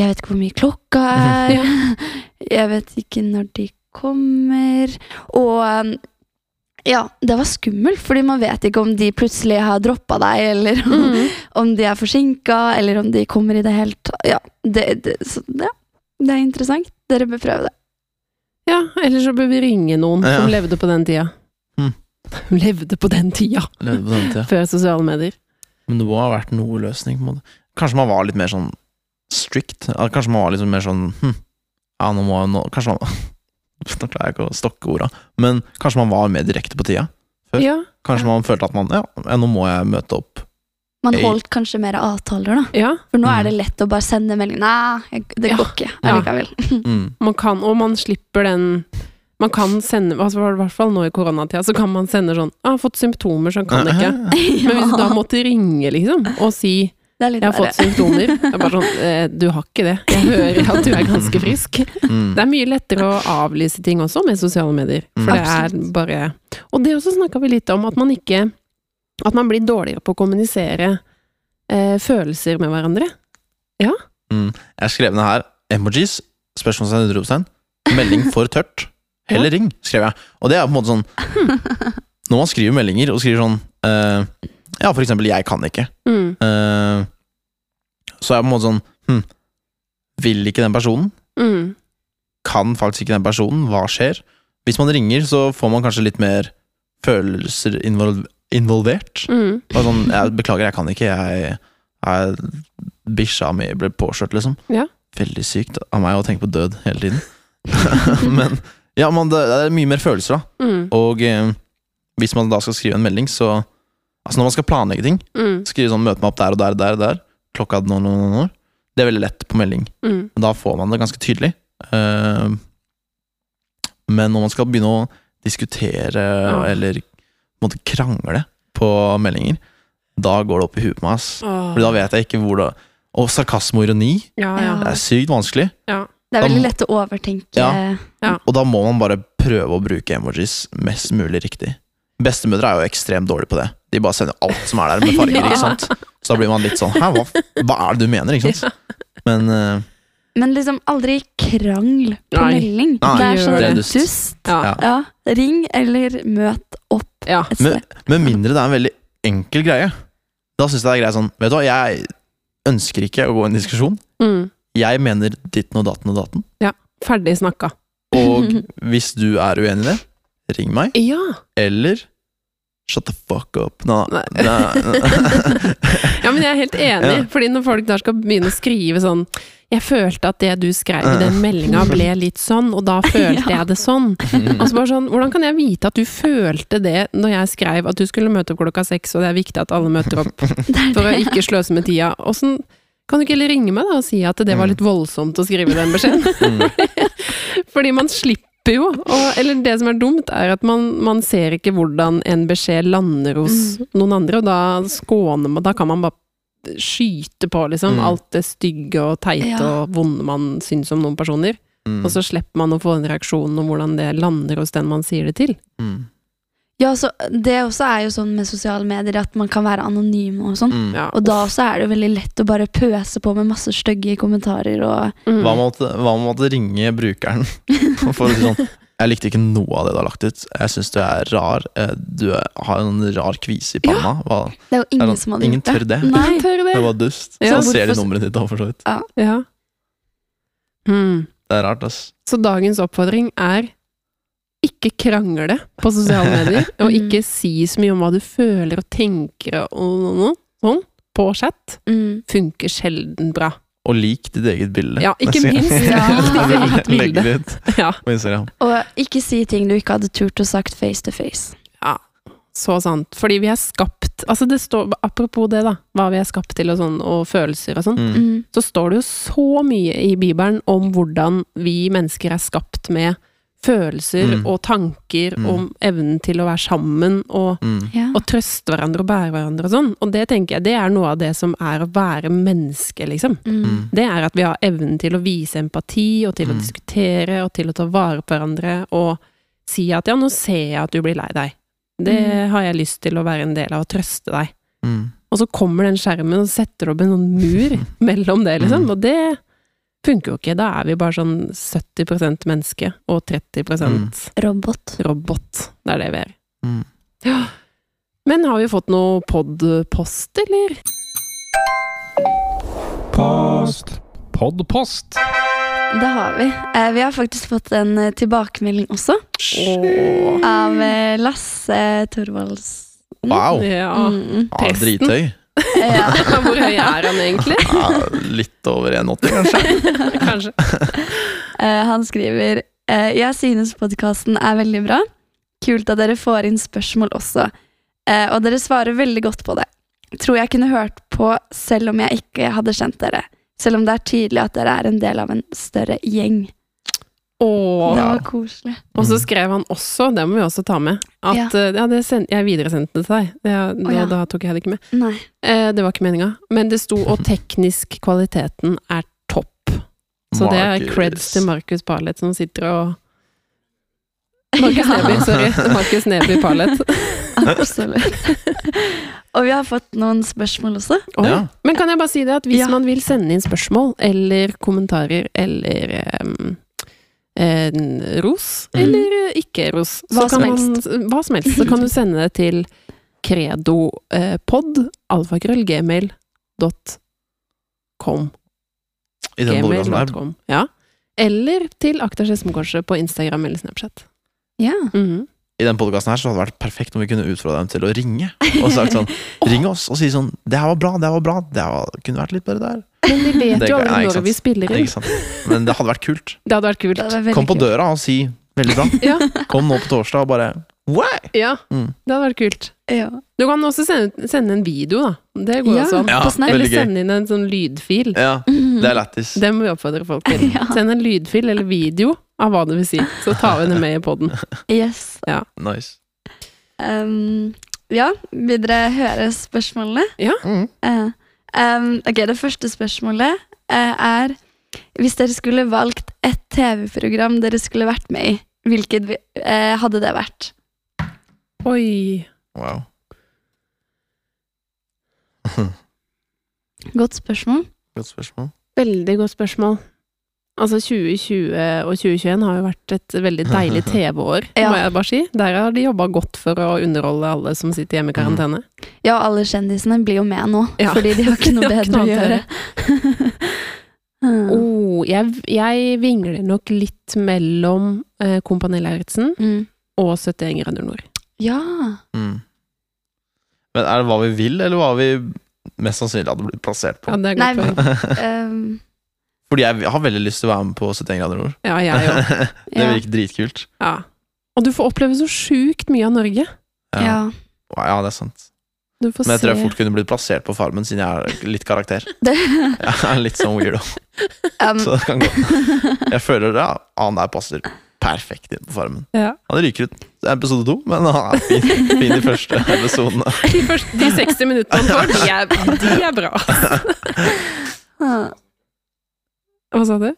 Jeg vet ikke hvor mye klokka er. Jeg vet ikke når de kommer. Og ja, det var skummelt, fordi man vet ikke om de plutselig har droppa deg, eller om, Mm. om de er forsinka, eller om de kommer i det hele tatt. Ja, det, det, så, ja, det er interessant. Dere bør prøve det. Ja, eller så bør vi ringe noen Ja. som levde på den tida. Mm. Levde på den tida, Levde på den tida. før sosiale medier. Men det må ha vært noe løsning. på en måte. Kanskje man var litt mer sånn strict. Kanskje man var litt mer sånn hm, Ja, nå må jeg nå, Kanskje man Nå klarer jeg ikke å stokke orda. Men kanskje man var mer direkte på tida. Før? Ja, Kanskje man følte at man Ja, ja, nå må jeg møte opp. Man holdt kanskje mer avtaler, da. ja. For nå Mm. er det lett å bare sende melding. Nei, det Ja. går ikke Ja. allikevel. Mm. Man kan, og man slipper den Man kan sende, altså i hvert fall nå i koronatida, så kan man sende sånn ah, 'Jeg har fått symptomer, så jeg kan ikke'. Men hvis du da måtte ringe, liksom, og si det 'Jeg har fått symptomer', Jeg er bare sånn eh, 'Du har ikke det. Jeg hører at du er ganske frisk'. Mm. Det er mye lettere å avlyse ting også med sosiale medier. For Mm. det er bare Og det også snakka vi litt om, at man ikke At man blir dårligere på å kommunisere eh, følelser med hverandre. Mm. Jeg skrev ned her emojis, spørsmålstegn, utropstegn, melding for tørt, Heller ring, skrev jeg. Og det er på en måte sånn Når man skriver meldinger og skriver sånn uh, Ja, for eksempel 'jeg kan ikke', Mm, eh, så er jeg på en måte sånn hm, Vil ikke den personen? mm, Kan faktisk ikke den personen? Hva skjer? Hvis man ringer, så får man kanskje litt mer følelser involvert. mm. Bare sånn, jeg beklager, jeg kan ikke. Jeg, jeg Bikkja mi ble påkjørt, liksom. Ja. Veldig sykt av meg å tenke på død hele tiden. Men ja, man, det, det er mye mer følelser, da. Mm, Og eh, hvis man da skal skrive en melding, så Altså når man skal planlegge ting, mm, skrive sånn 'møte meg opp der og der og der', og der klokka nå, nå, nå, nå. Det er veldig lett på melding. mm. Men da får man det ganske tydelig. Eh, men når man skal begynne å diskutere Ja. eller på måte krangle på meldinger, da går det opp i huet på meg. ass. Da vet jeg ikke hvor det Og sarkasme og ironi, Ja, ja. det er sykt vanskelig. ja. Det er veldig lett å overtenke. Ja. Og da må man bare prøve å bruke emojis mest mulig riktig. Bestemødre er jo ekstremt dårlige på det. De bare sender alt som er der med farger. Ja. ikke sant? Så da blir man litt sånn Hæ, hva, hva er det du mener? ikke sant? Men eh, Men liksom aldri krangl på Nei. melding. Nei, det er sånn det er dust. dust. Ja. Ja. Ring eller møt opp ja. et med, sted. med mindre det er en veldig enkel greie. Da syns jeg det er greit sånn Vet du hva, jeg ønsker ikke å gå i en diskusjon. Mm. Jeg mener ditten og datten og datten. Ferdig snakka. Og hvis du er uenig i det, ring meg. Ja! Eller shut the fuck up. Nå, Nei. nei. ja, men jeg er helt enig. Ja. Fordi når folk da skal begynne å skrive sånn Jeg følte at det du skrev i den meldinga ble litt sånn, og da følte jeg det sånn. Altså bare sånn, Hvordan kan jeg vite at du følte det når jeg skrev at du skulle møte opp klokka seks, og det er viktig at alle møter opp for å ikke sløse med tida? Åssen kan du ikke heller ringe meg da og si at det var litt voldsomt å skrive den beskjeden? Mm. Fordi man slipper jo, og, eller det som er dumt, er at man, man ser ikke hvordan en beskjed lander hos noen andre, og da skåner man Da kan man bare skyte på, liksom, Mm. alt det stygge og teite Ja. og vonde man syns om noen personer. Mm. Og så slipper man å få en reaksjon om hvordan det lander hos den man sier det til. Mm. Ja, så det også er jo sånn med sosiale medier at man kan være anonym og sånn. Mm. Ja. Og da også er det jo veldig lett å bare pøse på med masse stygge kommentarer og Mm. Hva om man ringe brukeren for å si sånn Jeg likte ikke noe av det du har lagt ut. Jeg syns du er rar. Eh, Du er, har en rar kvise i panna. Hva? Det er jo Er ingen det- som hadde ingen gjort det. Ingen tør det. Nei. Tør det. Det var dust. Ja, så ser de nummeret ditt da, for så vidt. Ja. Hmm. Det er rart, ass. Så dagens oppfordring er ikke krangle på sosiale medier, og Mm. ikke si så mye om hva du føler og tenker og noe, noe sånn, på chat, Mm. funker sjelden bra. Og lik ditt eget bilde. Ja, ikke minst. Ja. Legg det ut Ja, på Instagram. Og ikke si ting du ikke hadde turt å sagt face to face. Ja, så sant. Fordi vi er skapt Altså, det står Apropos det, da. Hva vi er skapt til, og sånn, og følelser og sånn. Mm. Så står det jo så mye i Bibelen om hvordan vi mennesker er skapt med følelser Mm. og tanker, Mm. om evnen til å være sammen og Mm. Og trøste hverandre og bære hverandre og sånn. Og det tenker jeg, det er noe av det som er å være menneske, liksom. Mm. Mm. Det er at vi har evnen til å vise empati, og til å Mm. diskutere, og til å ta vare på hverandre, og si at ja, nå ser jeg at du blir lei deg. Det Mm. har jeg lyst til å være en del av, og trøste deg. Mm. Og så kommer den skjermen og setter opp en sånn mur mellom det, liksom. Mm. Og det funker jo ikke. Da er vi bare sånn 70% menneske og 30 Robot. robot. Det er det vi er. Mm. Ja. Men har vi fått noe podpost, eller? Post. Podpost. Det har vi. Eh, vi har faktisk fått en eh, tilbakemelding også. Oh. Av eh, Lasse Thorvaldsen. Wow! Ja. Mm. Ja, Presten. Ja. Hvor høy er han egentlig? Ja, litt over 1,80 kanskje. Kanskje. Eh, han skriver eh, Jeg synes podkasten er veldig bra. Kult at dere får inn spørsmål også. Eh, og dere svarer veldig godt på det. Tror jeg kunne hørt på selv om jeg ikke hadde kjent dere. Selv om det er tydelig at dere er en del av en større gjeng. Åh. Det var koselig. Og så skrev han også, det må vi også ta med, at Ja. eh, ja, det send, jeg videresendte det til deg. Det, da, ja. da tok jeg det ikke med. Nei. Eh, det var ikke meninga. Men det sto 'og teknisk kvaliteten er topp'. Så det er creds til Markus Parlet som sitter og Markus Ja. Neby, sorry. Markus Neby Parlet. Absolutt. og vi har fått noen spørsmål også. Oh, Ja. Men kan jeg bare si det at hvis Ja. man vil sende inn spørsmål eller kommentarer eller em, en ros Mm. eller ikke ros, så Hva som helst. Man, hva som helst, så kan du sende det til credopod, alfakrøllgmail.com. I den podcasten der. Ja. Eller til Akta Skedsmokorset på Instagram eller Snapchat. Ja. Mhm. I den podcasten her så hadde det vært perfekt om vi kunne utfordra dem til å ringe. Og sagt sånn Ring oss og si sånn 'Det her var bra, det her var bra. Det var, kunne vært litt bedre der'. Men vi vet Det jo aldri når sant. vi spiller inn. Men det hadde vært kult. Det hadde vært kult. Veldig Kom på kult. døra og si 'veldig bra'. Ja, Kom nå på torsdag og bare Wow! ja, Mm. det hadde vært kult. Ja. Du kan også sende, sende en video, da. Det går Ja. også. Ja. Eller sende inn en sånn lydfil. Ja, det er lættis. Det må vi oppfordre folk til. Ja. Send en lydfil eller video av hva det vil si, så tar vi det med i poden. Yes. Nice. Um, ja, vil dere høre spørsmålene? Mm. Uh, um, ok, det første spørsmålet uh, er Hvis dere skulle valgt et TV-program dere skulle vært med i, hvilket vi- eh, hadde det vært? Oi. Wow. Godt spørsmål. Godt spørsmål. Veldig godt spørsmål. Altså 2020 og 2021 har jo vært et veldig deilig TV-år, Ja. må jeg bare si. Der har de jobba godt for å underholde alle som sitter hjemme i karantene. Ja, alle kjendisene blir jo med nå, Ja. fordi de har ikke noe bedre å gjøre. Mm. Oh, jeg, jeg vingler nok litt mellom eh, Kompani Lauritzen mm. og 71 grader nord. Ja. Mm. Men er det hva vi vil, eller hva vi mest sannsynlig hadde blitt plassert på? Ja, det er Nei, godt poeng. Fordi jeg har veldig lyst til å være med på 71 grader nord. Ja, jeg òg. det Ja. virker dritkult. Ja. Og du får oppleve så sjukt mye av Norge. ja. ja. ja, det er sant. Du får Men jeg tror jeg fort kunne blitt plassert på Farmen, siden jeg er litt karakter. Det, Jeg er litt sånn weirdo, um, så det kan gå. Jeg føler ja, han der passer perfekt inn på Farmen. Ja. Han ryker ut episode to, men han er fin, fin i første episodene. De, første, de 60 minuttene han får, de er, de er bra. Hva sa du?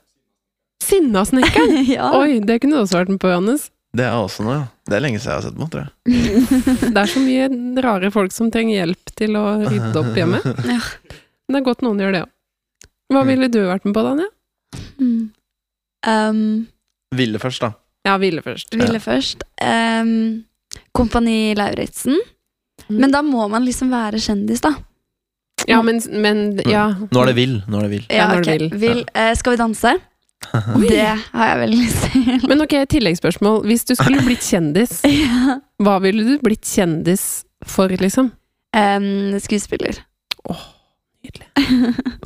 Sinnasnekkeren! ja. Oi, det kunne du også vært med på, Johannes. Det er også noe, ja. Det er lenge siden jeg har sett på, tror jeg. Det er så mye rare folk som trenger hjelp til å rydde opp hjemme. Ja. Men det er godt noen gjør det òg. Hva ville du vært med på, Danja? Mm. Um, Ville først, da. Ja, Ville først. ville først. Um, Kompani Lauritzen. Mm. Men da må man liksom være kjendis, da. Ja, men, men ja. Nå er det Vill. Nå er det Vill. Ja, når ok. du vil. Vil, eh, skal vi danse? Det har jeg veldig lyst til. Men ok, tilleggsspørsmål. Hvis du skulle blitt kjendis, ja. hva ville du blitt kjendis for, liksom? um, skuespiller. Åh. Det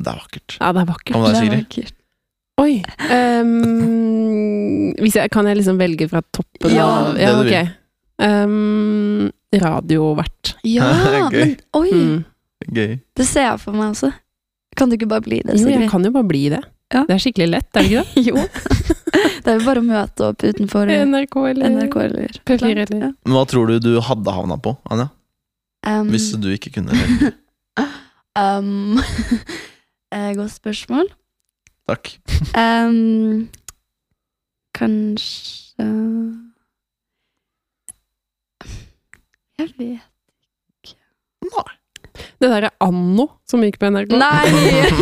er vakkert. Ja, det er vakkert. Om det er Det er Sigrid? vakkert. Oi. ehm, hvis jeg, kan jeg liksom velge fra toppen Ja, av det du vil. ok. Ehm, radiovert. Ja, Gøy. men oi! Mm. Gøy. Det ser jeg for meg også. Kan du ikke bare bli det, Jo, jeg kan jo bare bli det. Ja. Det er skikkelig lett, er det ikke det? Jo. Det er jo bare å møte opp utenfor NRK eller NRK eller P4 eller Ja. Men hva tror du du hadde havna på, Anja? Um, Hvis du ikke kunne velge? um, eh, Godt spørsmål. Takk. Um, kanskje Jeg vet Det derre Anno som gikk på NRK. Nei,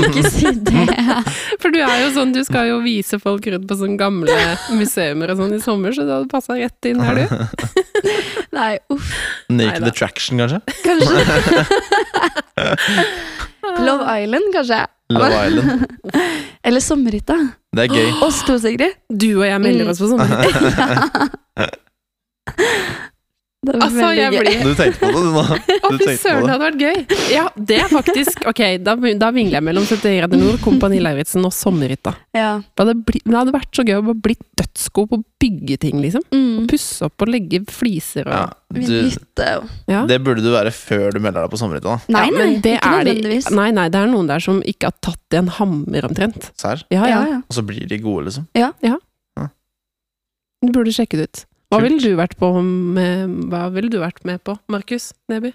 ikke si det! For du er jo sånn, du skal jo vise folk rundt på sånne gamle museumer og sånn i sommer, så du hadde passa rett inn her, du. Nei, uff. Naked Neida. Attraction, kanskje? Kanskje Love Island, kanskje. Love Island. Eller Sommerhytta. Det er gøy. Oss to, Sigrid. Du og jeg melder oss på sånn. Det var Altså, jeg veldig gøy. blir Du tenkte på det, du nå. Å, fy søren, det det. hadde vært gøy! Ja, det er faktisk Ok, da, da vingler jeg mellom 70 grader nord, Kompani Lauritzen og Sommerhytta. Ja. Det hadde, det hadde vært så gøy å bare bli dødsgod på å bygge ting, liksom. Mm. Pusse opp og legge fliser og Ja, du, ja. det burde du være før du melder deg på sommerhytta. da. Nei, nei, men det ikke er de- nødvendigvis. Nei, nei, det er noen der som ikke har tatt i en hammer, omtrent. Serr? Ja, ja. Ja, ja. Og så blir de gode, liksom. Du burde sjekke det ut. Hva ville du vært på med Hva ville du vært med på, Markus Neby?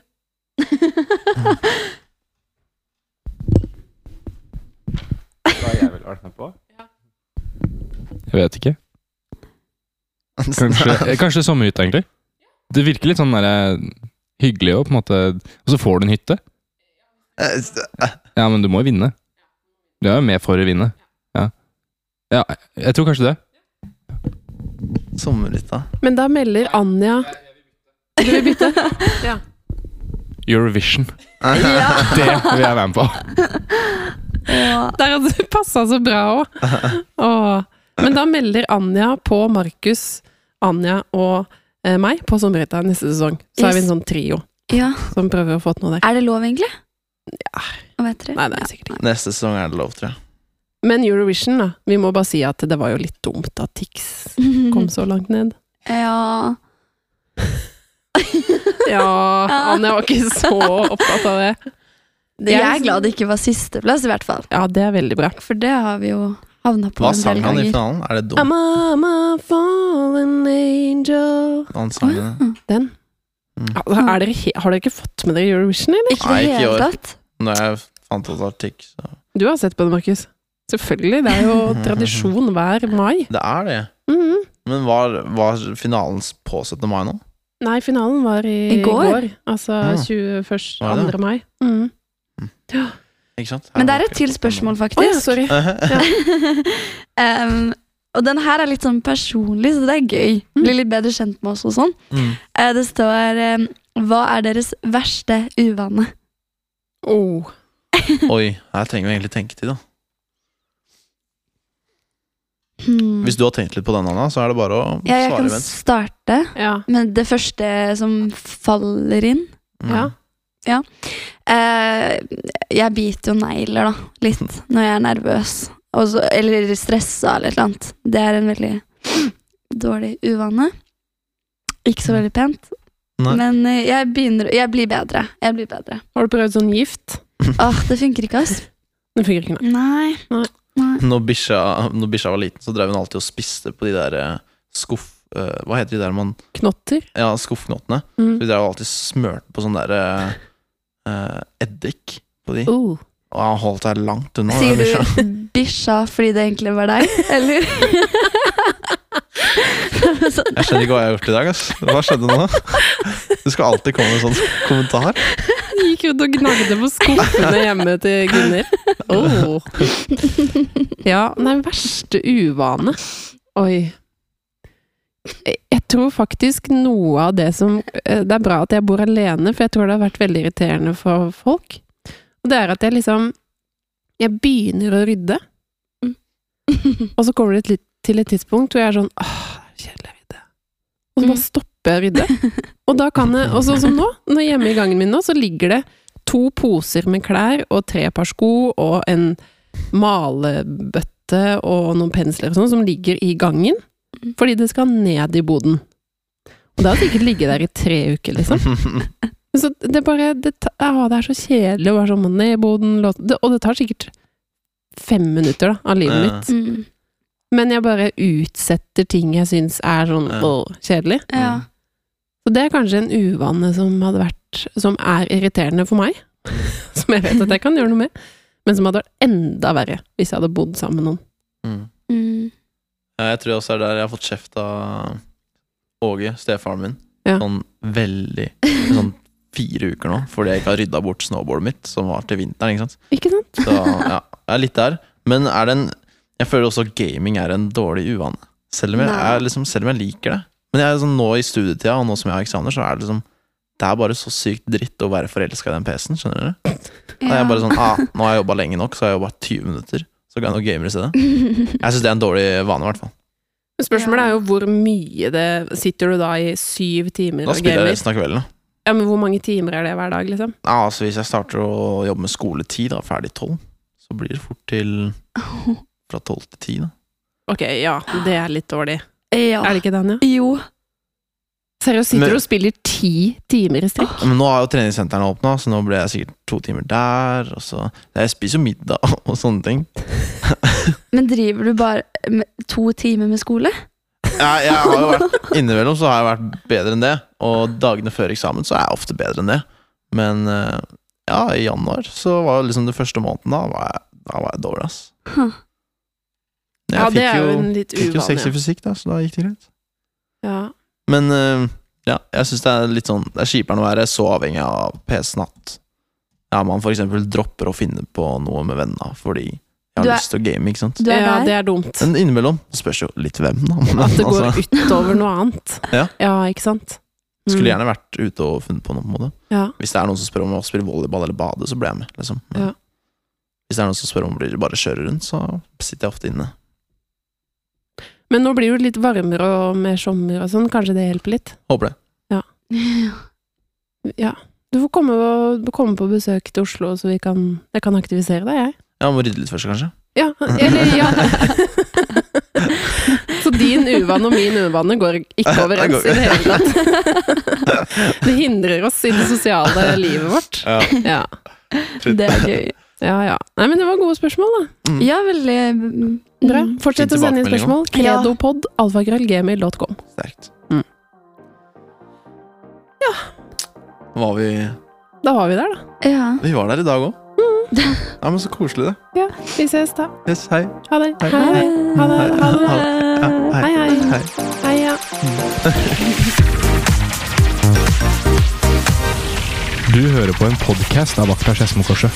Hva jeg ville vært med på? Jeg vet ikke. Kanskje, eh, kanskje sommerhytte, egentlig. Det virker litt sånn der, hyggelig òg, på en måte. Og så får du en hytte. Ja, men du må jo vinne. Du er jo med for å vinne. Ja. ja, jeg tror kanskje det. Sommerhytta. Men da melder Anja Du vil bytte? Eurovision. Ja. Det vil jeg være med på. Ja. Der hadde du passa så bra òg. Men da melder Anja på Markus, Anja og eh, meg på Sommerhytta neste sesong. Så er vi en sånn trio ja. som prøver å få til noe der. Er det lov, egentlig? Ja. Vet dere? Nei, det er sikkert ikke. Neste sesong er det lov, tror jeg. Men Eurovision, da. Vi må bare si at det var jo litt dumt at Tix kom så langt ned. Ja. Ja, Anja var ikke så opptatt av det. Jeg er glad det ikke var sisteplass, i hvert fall. Ja, det er veldig bra. For det har vi jo havna på Hva en sang han i finalen? Er det dumt? I'm a, I'm a fallen angel Han sang det. Den. Mm. Altså, er dere, har dere ikke fått med dere Eurovision, eller? Ikke i det hele år. tatt. Når jeg fant ut at Tix så. Du har sett på det, Markus. Selvfølgelig. Det er jo tradisjon hver mai. Det er det. Mhm. Men var, var finalens på 17. mai nå? Nei, finalen var i, I går? Altså Ja. 21. Var det 2. mai. Ja. Ikke sant? Men det er et til spørsmål, Å ja, faktisk. sorry. um, og den her er litt sånn personlig, så det er gøy. Bli litt bedre kjent med oss og sånn. Mm. Eh, det står um, Hva er deres verste uvane? Oh. Oi, her trenger vi egentlig tenketid, da. Hmm. Hvis du har tenkt litt på den, Anna, så er det bare å Ja, jeg svare kan imens. starte Ja. med det første som faller inn. Mm. ja. Eh, jeg biter jo negler, da, litt, når jeg er nervøs. Også, eller stressa eller et eller annet. Det er en veldig dårlig uvane. Ikke så veldig pent. Nei. Men eh, jeg begynner Jeg blir bedre. Jeg blir bedre. Har du prøvd sånn gift? Åh, det funker ikke, ass. Det funker ikke, nei. Nei. Nei. Når bikkja når bikkja var liten, så drev hun alltid og spiste på de der eh, skuff... Uh, hva heter de der man Knotter? Ja, skuffknottene. Mm. Vi drev alltid smørte på sånn der eh, eh, eddik på de. Uh. Og han holdt seg langt unna. Sier du bikkja fordi det egentlig var deg, eller? Jeg skjønner ikke hva jeg har gjort i dag. ass Hva skjedde nå? Du skal alltid komme med en sånn kommentar. Gikk rundt og gnagde på skuffene hjemme til Gunnhild. Oh. Ja, nei, verste uvane. Oi. Jeg jeg tror faktisk noe av det som eh, Det er bra at jeg bor alene, for jeg tror det har vært veldig irriterende for folk. Og det er at jeg liksom Jeg begynner å rydde, og så kommer det til, til et tidspunkt hvor jeg er sånn Åh, kjedelig vidde. Og så bare stopper jeg vidde. Og da kan jeg Og sånn som nå, når hjemme i gangen min nå, så ligger det to poser med klær og tre par sko og en malebøtte og noen pensler og sånn som ligger i gangen, fordi det skal ned i boden. Og det har sikkert ligget der i tre uker, liksom. Så det er bare det, ta- ah, det er så kjedelig å være sånn ned i boden, låt, og det tar sikkert fem minutter da, av livet Ja. mitt. Mm. Men jeg bare utsetter ting jeg syns er sånn Ja. åh, kjedelig. Ja. Så det er kanskje en uvane som hadde vært Som er irriterende for meg. Som jeg vet at jeg kan gjøre noe med. Men som hadde vært enda verre hvis jeg hadde bodd sammen med noen. Mm. Mm. Ja, jeg tror også det er der jeg har fått kjeft av Åge, stefaren min. Ja. Sånn veldig Sånn fire uker nå, fordi jeg ikke har rydda bort snowboardet mitt, som var til vinteren. ikke sant? Ikke sant? Så ja, jeg er litt der. Men er det en Jeg føler også at gaming er en dårlig uvane. Selv om jeg, Nei. er liksom, selv om jeg liker det. Men jeg er sånn, nå i studietida, og nå som jeg har eksamener, så er det liksom Det er bare så sykt dritt å være forelska i den PC-en. Skjønner dere? Jeg er bare sånn ah, Nå har jeg jobba lenge nok, så har jeg jobba 20 minutter. Så kan jeg nå gamer i stedet. Jeg syns det er en dårlig vane, i hvert fall. Men Spørsmålet Ja. er jo hvor mye det Sitter du da i syv timer Da spiller jeg gamer? resten av kvelden. da. Ja, men hvor mange timer er det hver dag, liksom? Ja, altså Hvis jeg starter å jobbe med skole ti, da, ferdig tolv, så blir det fort til fra tolv til ti. da. Ok, ja, det er litt dårlig. ja. Er det ikke det, Anja? Jo. Seriøst, sitter du og spiller ti timer i strekk? Men nå har jo treningssentrene åpna, så nå blir jeg sikkert to timer der. Og så Jeg spiser jo middag og sånne ting. Men driver du bare med to timer med skole? Ja, jeg har jo vært Innimellom så har jeg vært bedre enn det, og dagene før eksamen så er jeg ofte bedre enn det. Men eh, ja, i januar så var det liksom det første måneden da var jeg, da var jeg dårlig, ass. Huh. Jeg Ja, det er jo en litt fikk jo seks i fysikk, da, så da gikk det greit. Ja. Men uh, ja, jeg syns det er litt sånn Det er kjipere å være så avhengig av PC-en at ja, man for eksempel dropper å finne på noe med vennene fordi jeg har er- lyst til å game, ikke sant. Du er ja, der? det er dumt. Men innimellom spørs jo litt hvem, da. Men, At det går altså, utover noe annet. Ja. ikke sant? Mm. skulle gjerne vært ute og funnet på noe. på en måte Ja. Hvis det er noen som spør om å spille volleyball eller bade, så blir jeg med. Liksom. Ja. Hvis det er noen som spør om å bare kjøre rundt, så sitter jeg ofte inne. Men nå blir det litt varmere og mer sommer og sånn, kanskje det hjelper litt? Håper det. Ja. Du får komme, og, komme på besøk til Oslo, så vi kan, jeg kan aktivisere deg, jeg. Ja, må rydde litt først, kanskje. Ja, eller ja. Så din uvane og min uvane går ikke overens i det hele tatt. Det hindrer oss i det sosiale livet vårt. Ja. Ja, Det er gøy. ja. ja. Nei, men det var gode spørsmål, da. Ja, veldig mm, Bra. Fortsett å sende inn spørsmål. Kredopod, alfakrøllgmail.com. Sterkt. Mm. Ja. Var vi Da var vi der, da. Ja. Vi var der i dag òg. Ja, men så koselig, det. Ja, vi ses da. Yes, hei. Ha det. Hei. Hei, hei. Ha det. Ha det. Ja, Hei, hei. hei. Hei, ja. Du hører på en podkast av Vakta Skedsmokorset.